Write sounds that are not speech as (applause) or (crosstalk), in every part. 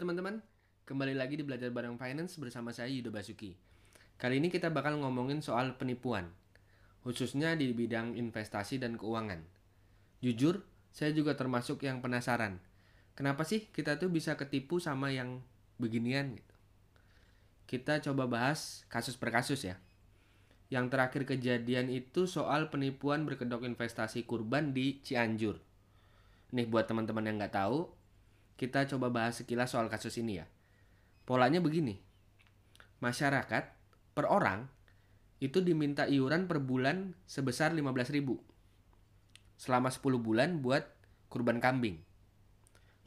teman-teman, kembali lagi di Belajar Bareng Finance bersama saya Yudo Basuki. Kali ini kita bakal ngomongin soal penipuan, khususnya di bidang investasi dan keuangan. Jujur, saya juga termasuk yang penasaran. Kenapa sih kita tuh bisa ketipu sama yang beginian gitu? Kita coba bahas kasus per kasus ya. Yang terakhir kejadian itu soal penipuan berkedok investasi kurban di Cianjur. Nih buat teman-teman yang nggak tahu, kita coba bahas sekilas soal kasus ini ya. Polanya begini. Masyarakat per orang itu diminta iuran per bulan sebesar 15.000 selama 10 bulan buat kurban kambing.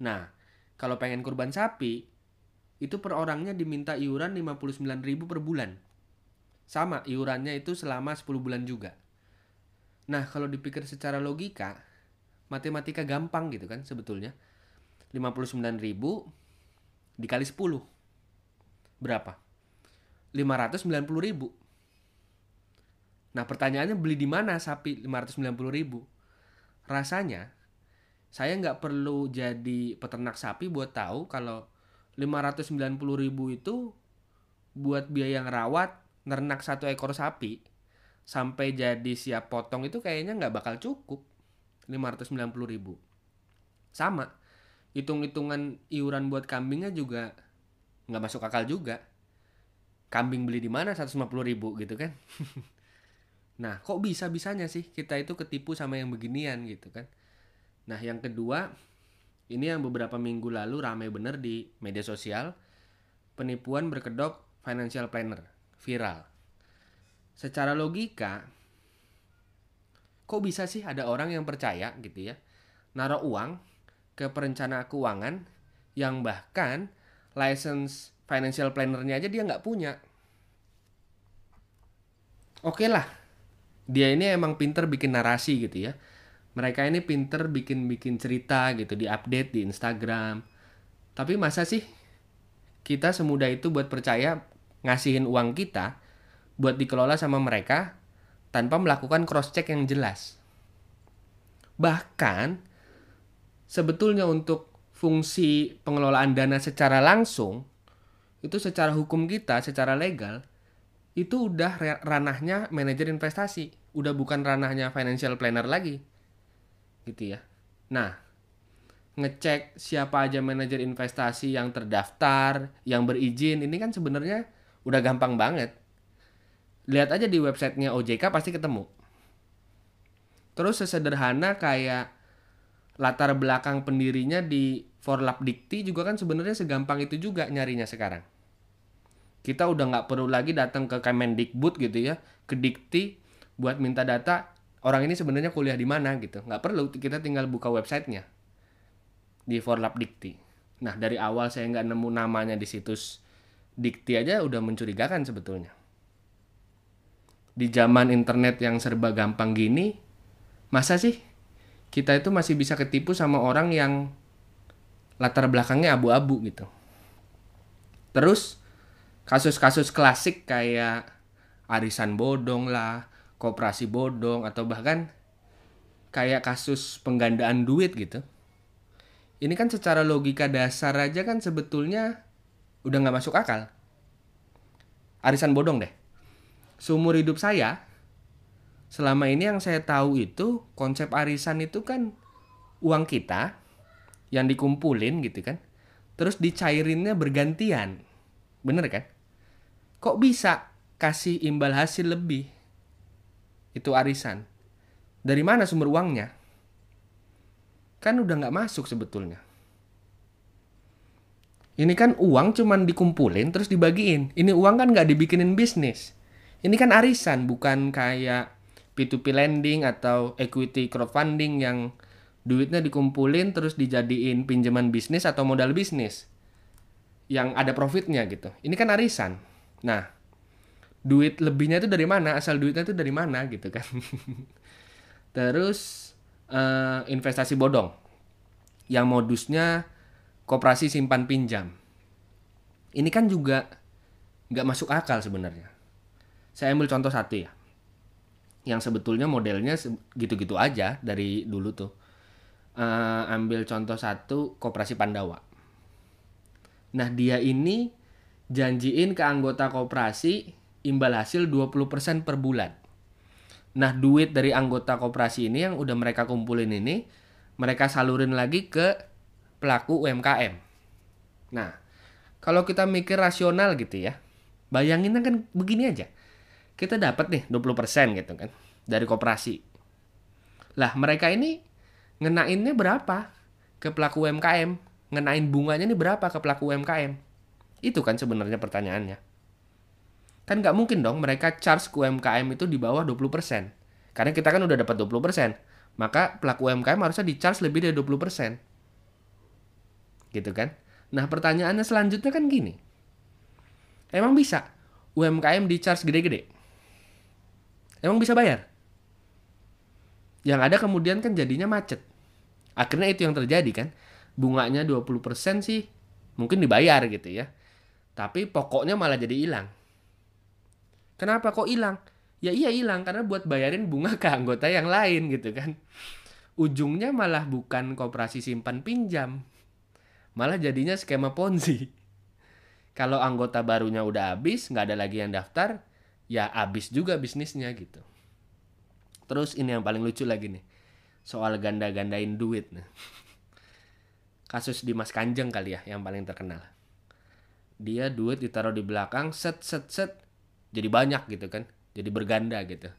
Nah, kalau pengen kurban sapi, itu per orangnya diminta iuran 59.000 per bulan. Sama, iurannya itu selama 10 bulan juga. Nah, kalau dipikir secara logika, matematika gampang gitu kan sebetulnya 59.000 dikali 10. Berapa? 590.000. Nah, pertanyaannya beli di mana sapi 590.000? Rasanya saya nggak perlu jadi peternak sapi buat tahu kalau 590.000 itu buat biaya ngerawat nernak satu ekor sapi sampai jadi siap potong itu kayaknya nggak bakal cukup 590.000. Sama, hitung-hitungan iuran buat kambingnya juga nggak masuk akal juga. Kambing beli di mana? 150 ribu gitu kan. (laughs) Nah kok bisa bisanya sih kita itu ketipu sama yang beginian gitu kan? Nah yang kedua ini yang beberapa minggu lalu ramai bener di media sosial penipuan berkedok financial planner viral. Secara logika kok bisa sih ada orang yang percaya gitu ya naruh uang ke perencana keuangan yang bahkan license financial planner-nya aja dia nggak punya. Oke lah, dia ini emang pinter bikin narasi gitu ya. Mereka ini pinter bikin-bikin cerita gitu, di update di Instagram. Tapi masa sih kita semudah itu buat percaya ngasihin uang kita buat dikelola sama mereka tanpa melakukan cross check yang jelas. Bahkan sebetulnya untuk fungsi pengelolaan dana secara langsung itu secara hukum kita secara legal itu udah ranahnya manajer investasi. Udah bukan ranahnya financial planner lagi. Gitu ya. Nah ngecek siapa aja manajer investasi yang terdaftar yang berizin ini kan sebenarnya udah gampang banget. Lihat aja di websitenya OJK pasti ketemu. Terus sesederhana kayak latar belakang pendirinya di Forlap Dikti juga kan sebenarnya segampang itu juga nyarinya sekarang. Kita udah nggak perlu lagi datang ke Kemendikbud gitu ya, ke Dikti buat minta data orang ini sebenarnya kuliah di mana gitu. Nggak perlu, kita tinggal buka websitenya di Forlap Dikti. Nah dari awal saya nggak nemu namanya di situs Dikti aja udah mencurigakan sebetulnya. Di zaman internet yang serba gampang gini, masa sih kita itu masih bisa ketipu sama orang yang latar belakangnya abu-abu gitu. Terus kasus-kasus klasik kayak arisan bodong lah, koperasi bodong atau bahkan kayak kasus penggandaan duit gitu. Ini kan secara logika dasar aja kan sebetulnya udah nggak masuk akal. Arisan bodong deh. Seumur hidup saya, selama ini yang saya tahu itu konsep arisan itu kan uang kita yang dikumpulin gitu kan terus dicairinnya bergantian. Bener kan? Kok bisa kasih imbal hasil lebih? Itu arisan. Dari mana sumber uangnya? Kan udah nggak masuk sebetulnya. Ini kan uang cuman dikumpulin terus dibagiin. Ini uang kan nggak dibikinin bisnis. Ini kan arisan bukan kayak P2P lending atau equity crowdfunding yang duitnya dikumpulin terus dijadiin pinjaman bisnis atau modal bisnis yang ada profitnya gitu. Ini kan arisan. Nah, duit lebihnya itu dari mana? Asal duitnya itu dari mana gitu kan. (laughs) terus uh, investasi bodong yang modusnya koperasi simpan pinjam. Ini kan juga nggak masuk akal sebenarnya. Saya ambil contoh satu ya yang sebetulnya modelnya gitu-gitu aja dari dulu tuh. Uh, ambil contoh satu koperasi Pandawa. Nah, dia ini janjiin ke anggota koperasi imbal hasil 20% per bulan. Nah, duit dari anggota koperasi ini yang udah mereka kumpulin ini, mereka salurin lagi ke pelaku UMKM. Nah, kalau kita mikir rasional gitu ya, bayangin kan begini aja. Kita dapat nih 20% gitu kan dari koperasi. Lah, mereka ini ngenainnya berapa ke pelaku UMKM? Ngenain bunganya ini berapa ke pelaku UMKM? Itu kan sebenarnya pertanyaannya. Kan nggak mungkin dong mereka charge ke UMKM itu di bawah 20%. Karena kita kan udah dapat 20%. Maka pelaku UMKM harusnya di charge lebih dari 20%. Gitu kan? Nah pertanyaannya selanjutnya kan gini. Emang bisa UMKM di charge gede-gede? Emang bisa bayar? Yang ada kemudian kan jadinya macet. Akhirnya itu yang terjadi kan. Bunganya 20% sih mungkin dibayar gitu ya. Tapi pokoknya malah jadi hilang Kenapa kok hilang? Ya iya hilang karena buat bayarin bunga ke anggota yang lain gitu kan. Ujungnya malah bukan koperasi simpan pinjam. Malah jadinya skema ponzi. Kalau anggota barunya udah habis, nggak ada lagi yang daftar, ya habis juga bisnisnya gitu. Terus ini yang paling lucu lagi nih. Soal ganda-gandain duit nih. Kasus Dimas Kanjeng kali ya yang paling terkenal. Dia duit ditaruh di belakang, set set set jadi banyak gitu kan jadi berganda gitu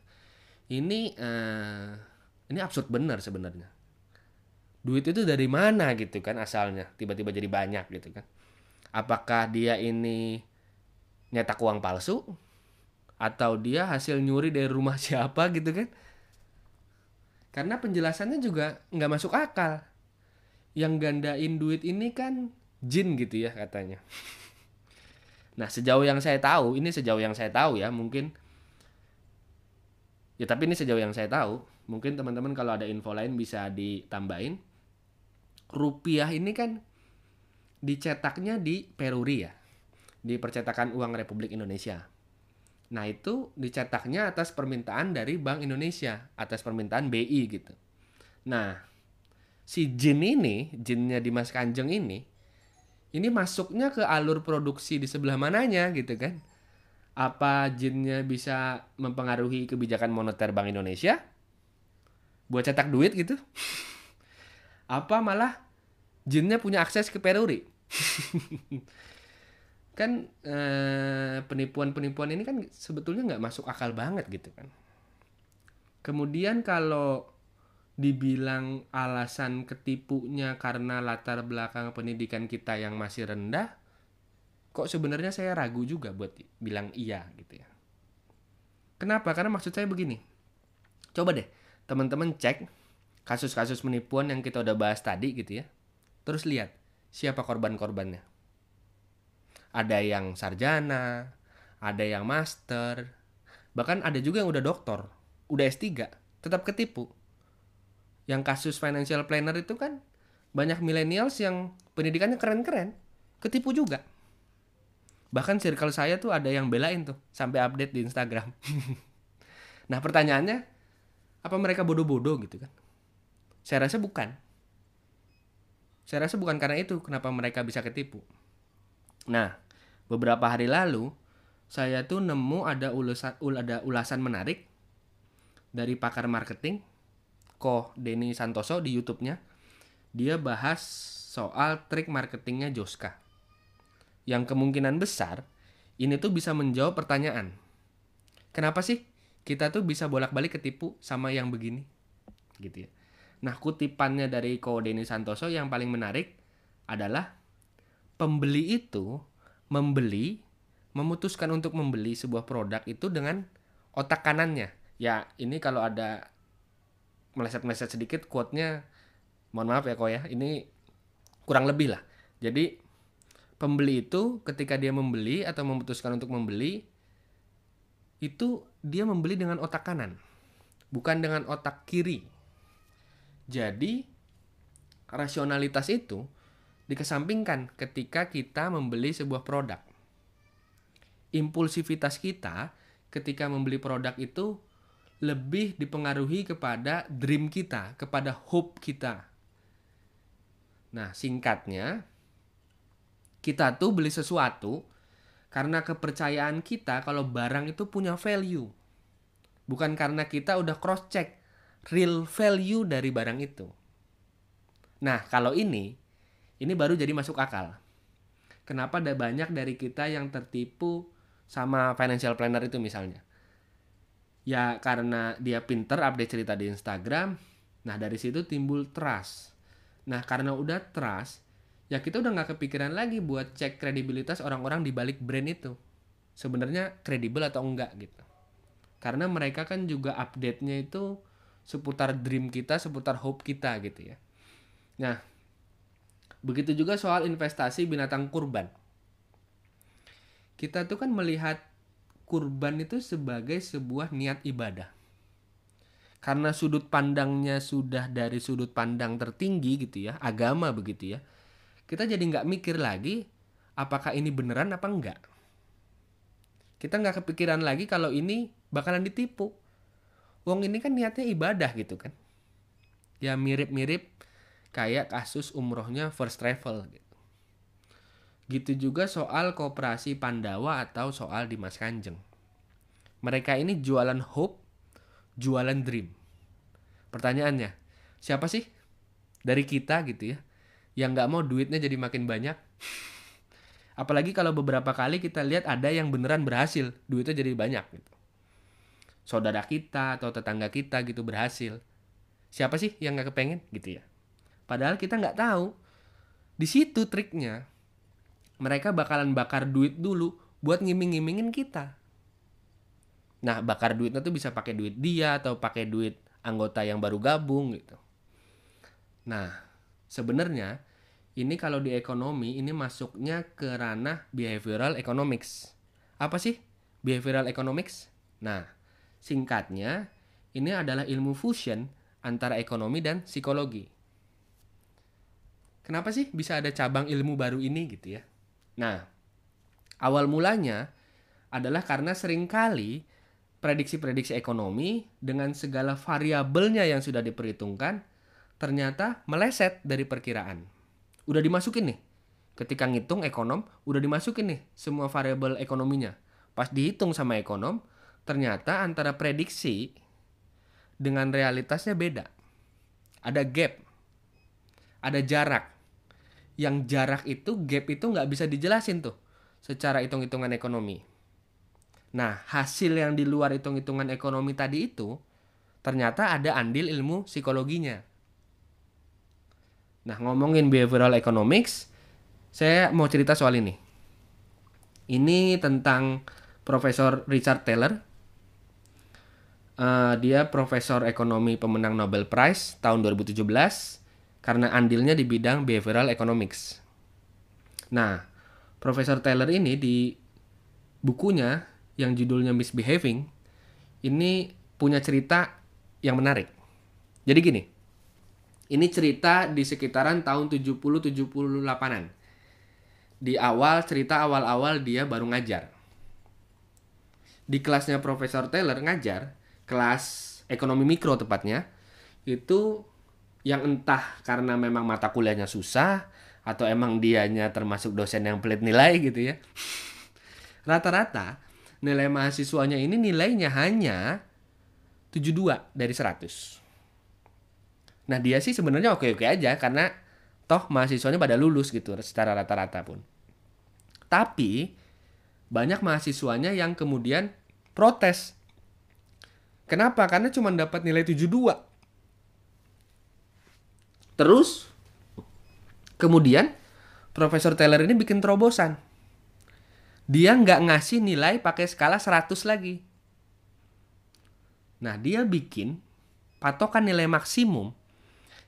ini uh, ini absurd benar sebenarnya duit itu dari mana gitu kan asalnya tiba-tiba jadi banyak gitu kan apakah dia ini nyetak uang palsu atau dia hasil nyuri dari rumah (laughs) siapa gitu kan karena penjelasannya juga nggak masuk akal yang gandain duit ini kan jin gitu ya katanya (laughs) Nah, sejauh yang saya tahu, ini sejauh yang saya tahu ya, mungkin ya tapi ini sejauh yang saya tahu, mungkin teman-teman kalau ada info lain bisa ditambahin. Rupiah ini kan dicetaknya di Peruri ya, di percetakan uang Republik Indonesia. Nah, itu dicetaknya atas permintaan dari Bank Indonesia, atas permintaan BI gitu. Nah, si Jin ini, Jinnya Dimas Kanjeng ini, ini masuknya ke alur produksi di sebelah mananya gitu kan. Apa jinnya bisa mempengaruhi kebijakan moneter Bank Indonesia? Buat cetak duit gitu. Apa malah jinnya punya akses ke Peruri (laughs) kan eh, penipuan-penipuan ini kan sebetulnya nggak masuk akal banget gitu kan kemudian kalau dibilang alasan ketipunya karena latar belakang pendidikan kita yang masih rendah, kok sebenarnya saya ragu juga buat bilang iya gitu ya. Kenapa? Karena maksud saya begini. Coba deh teman-teman cek kasus-kasus penipuan yang kita udah bahas tadi gitu ya. Terus lihat siapa korban-korbannya. Ada yang sarjana, ada yang master, bahkan ada juga yang udah doktor, udah S3, tetap ketipu yang kasus financial planner itu kan banyak millennials yang pendidikannya keren-keren, ketipu juga. Bahkan circle saya tuh ada yang belain tuh sampai update di Instagram. (laughs) nah, pertanyaannya apa mereka bodoh-bodoh gitu kan? Saya rasa bukan. Saya rasa bukan karena itu kenapa mereka bisa ketipu. Nah, beberapa hari lalu saya tuh nemu ada ulasan ada ulasan menarik dari pakar marketing Ko Denny Santoso di YouTube-nya dia bahas soal trik marketingnya Joska. Yang kemungkinan besar ini tuh bisa menjawab pertanyaan. Kenapa sih kita tuh bisa bolak-balik ketipu sama yang begini? Gitu ya. Nah, kutipannya dari Ko Denny Santoso yang paling menarik adalah pembeli itu membeli memutuskan untuk membeli sebuah produk itu dengan otak kanannya. Ya, ini kalau ada meleset-meleset sedikit quote-nya mohon maaf ya kok ya ini kurang lebih lah jadi pembeli itu ketika dia membeli atau memutuskan untuk membeli itu dia membeli dengan otak kanan bukan dengan otak kiri jadi rasionalitas itu dikesampingkan ketika kita membeli sebuah produk impulsivitas kita ketika membeli produk itu lebih dipengaruhi kepada dream kita, kepada hope kita. Nah, singkatnya, Kita tuh beli sesuatu karena kepercayaan kita kalau barang itu punya value. Bukan karena kita udah cross check real value dari barang itu. Nah, kalau ini ini baru jadi masuk akal. Kenapa ada banyak dari kita yang tertipu sama financial planner itu misalnya? Ya karena dia pinter update cerita di Instagram. Nah dari situ timbul trust. Nah karena udah trust, ya kita udah nggak kepikiran lagi buat cek kredibilitas orang-orang di balik brand itu. Sebenarnya kredibel atau enggak gitu. Karena mereka kan juga update-nya itu seputar dream kita, seputar hope kita gitu ya. Nah, Begitu juga soal investasi binatang kurban. Kita tuh kan melihat kurban itu sebagai sebuah niat ibadah. Karena sudut pandangnya sudah dari sudut pandang tertinggi gitu ya, agama begitu ya. Kita jadi nggak mikir lagi apakah ini beneran apa enggak. Kita nggak kepikiran lagi kalau ini bakalan ditipu. Wong ini kan niatnya ibadah gitu kan. Ya mirip-mirip kayak kasus umrohnya first travel gitu. Gitu juga soal kooperasi Pandawa atau soal Dimas Kanjeng. Mereka ini jualan hope, jualan dream. Pertanyaannya, siapa sih dari kita gitu ya yang nggak mau duitnya jadi makin banyak? (laughs) Apalagi kalau beberapa kali kita lihat ada yang beneran berhasil, duitnya jadi banyak gitu. Saudara kita atau tetangga kita gitu berhasil. Siapa sih yang nggak kepengen gitu ya? Padahal kita nggak tahu. Di situ triknya. Mereka bakalan bakar duit dulu buat ngiming-ngimingin kita. Nah, bakar duitnya tuh bisa pakai duit dia atau pakai duit anggota yang baru gabung gitu. Nah, sebenarnya ini kalau di ekonomi ini masuknya ke ranah behavioral economics. Apa sih behavioral economics? Nah, singkatnya ini adalah ilmu fusion antara ekonomi dan psikologi. Kenapa sih bisa ada cabang ilmu baru ini gitu ya? Nah, awal mulanya adalah karena sering kali prediksi-prediksi ekonomi dengan segala variabelnya yang sudah diperhitungkan ternyata meleset dari perkiraan. Udah dimasukin nih. Ketika ngitung ekonom, udah dimasukin nih semua variabel ekonominya. Pas dihitung sama ekonom, ternyata antara prediksi dengan realitasnya beda. Ada gap. Ada jarak yang jarak itu gap itu nggak bisa dijelasin tuh secara hitung-hitungan ekonomi. Nah, hasil yang di luar hitung-hitungan ekonomi tadi itu ternyata ada andil ilmu psikologinya. Nah, ngomongin behavioral economics, saya mau cerita soal ini. Ini tentang Profesor Richard Taylor. Uh, dia profesor ekonomi pemenang Nobel Prize tahun 2017 karena andilnya di bidang behavioral economics. Nah, Profesor Taylor ini di bukunya yang judulnya Misbehaving ini punya cerita yang menarik. Jadi gini, ini cerita di sekitaran tahun 70-78an. Di awal, cerita awal-awal dia baru ngajar. Di kelasnya Profesor Taylor ngajar, kelas ekonomi mikro tepatnya, itu yang entah karena memang mata kuliahnya susah atau emang dianya termasuk dosen yang pelit nilai gitu ya. (laughs) Rata-rata nilai mahasiswanya ini nilainya hanya 72 dari 100. Nah, dia sih sebenarnya oke-oke aja karena toh mahasiswanya pada lulus gitu secara rata-rata pun. Tapi banyak mahasiswanya yang kemudian protes. Kenapa? Karena cuma dapat nilai 72 Terus kemudian Profesor Taylor ini bikin terobosan. Dia nggak ngasih nilai pakai skala 100 lagi. Nah, dia bikin patokan nilai maksimum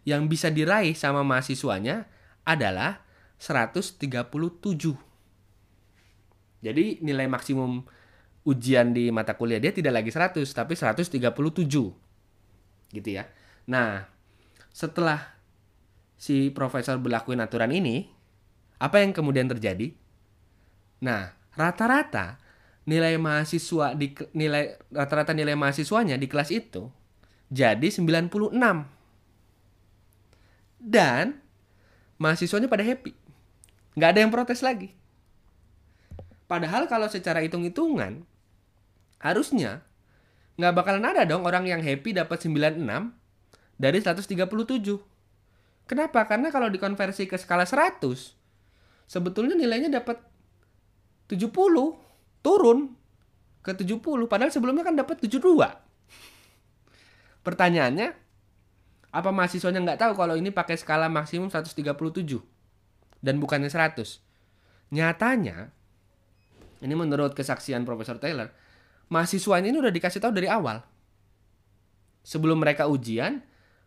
yang bisa diraih sama mahasiswanya adalah 137. Jadi nilai maksimum ujian di mata kuliah dia tidak lagi 100 tapi 137. Gitu ya. Nah, setelah si profesor berlakuin aturan ini, apa yang kemudian terjadi? Nah, rata-rata nilai mahasiswa di nilai rata-rata nilai mahasiswanya di kelas itu jadi 96. Dan mahasiswanya pada happy. nggak ada yang protes lagi. Padahal kalau secara hitung-hitungan harusnya nggak bakalan ada dong orang yang happy dapat 96 dari 137. Kenapa? Karena kalau dikonversi ke skala 100 sebetulnya nilainya dapat 70 turun ke 70 padahal sebelumnya kan dapat 72. Pertanyaannya apa mahasiswanya nggak tahu kalau ini pakai skala maksimum 137 dan bukannya 100? Nyatanya ini menurut kesaksian Profesor Taylor, mahasiswanya ini udah dikasih tahu dari awal. Sebelum mereka ujian,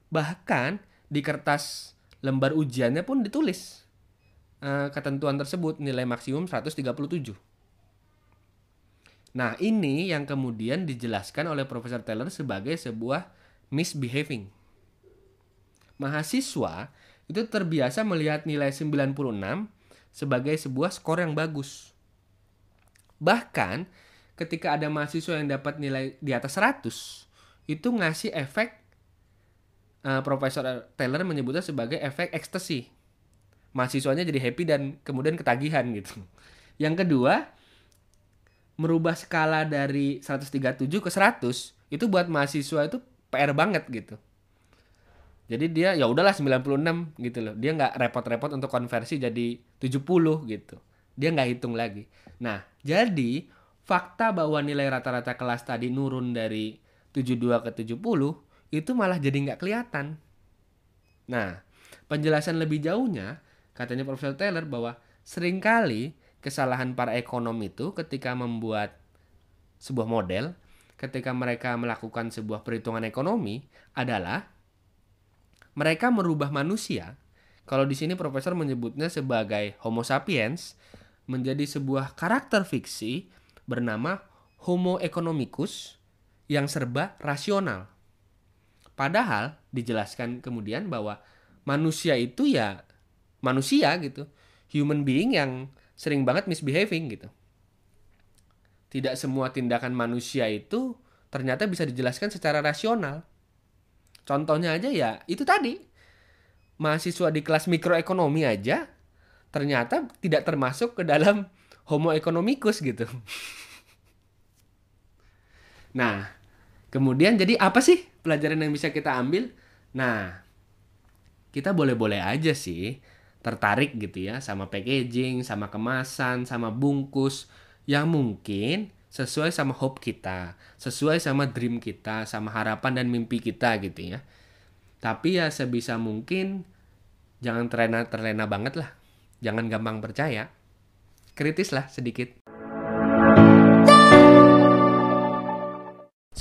bahkan di kertas lembar ujiannya pun ditulis uh, ketentuan tersebut nilai maksimum 137. Nah, ini yang kemudian dijelaskan oleh Profesor Taylor sebagai sebuah misbehaving. Mahasiswa itu terbiasa melihat nilai 96 sebagai sebuah skor yang bagus. Bahkan ketika ada mahasiswa yang dapat nilai di atas 100, itu ngasih efek uh, Profesor Taylor menyebutnya sebagai efek ekstasi. Mahasiswanya jadi happy dan kemudian ketagihan gitu. Yang kedua, merubah skala dari 137 ke 100 itu buat mahasiswa itu PR banget gitu. Jadi dia ya udahlah 96 gitu loh. Dia nggak repot-repot untuk konversi jadi 70 gitu. Dia nggak hitung lagi. Nah, jadi fakta bahwa nilai rata-rata kelas tadi nurun dari 72 ke 70 itu malah jadi nggak kelihatan. Nah, penjelasan lebih jauhnya katanya Profesor Taylor bahwa sering kali kesalahan para ekonom itu ketika membuat sebuah model, ketika mereka melakukan sebuah perhitungan ekonomi adalah mereka merubah manusia. Kalau di sini profesor menyebutnya sebagai Homo sapiens menjadi sebuah karakter fiksi bernama Homo economicus yang serba rasional. Padahal dijelaskan kemudian bahwa manusia itu ya manusia gitu, human being yang sering banget misbehaving gitu. Tidak semua tindakan manusia itu ternyata bisa dijelaskan secara rasional. Contohnya aja ya itu tadi. Mahasiswa di kelas mikroekonomi aja ternyata tidak termasuk ke dalam homo economicus gitu. (laughs) Nah, kemudian jadi apa sih pelajaran yang bisa kita ambil? Nah, kita boleh-boleh aja sih tertarik gitu ya sama packaging, sama kemasan, sama bungkus yang mungkin sesuai sama hope kita, sesuai sama dream kita, sama harapan dan mimpi kita gitu ya. Tapi ya sebisa mungkin jangan terlena-terlena banget lah jangan gampang percaya. Kritis lah sedikit.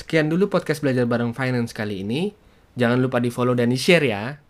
Sekian dulu podcast belajar bareng finance kali ini. Jangan lupa di follow dan di share ya.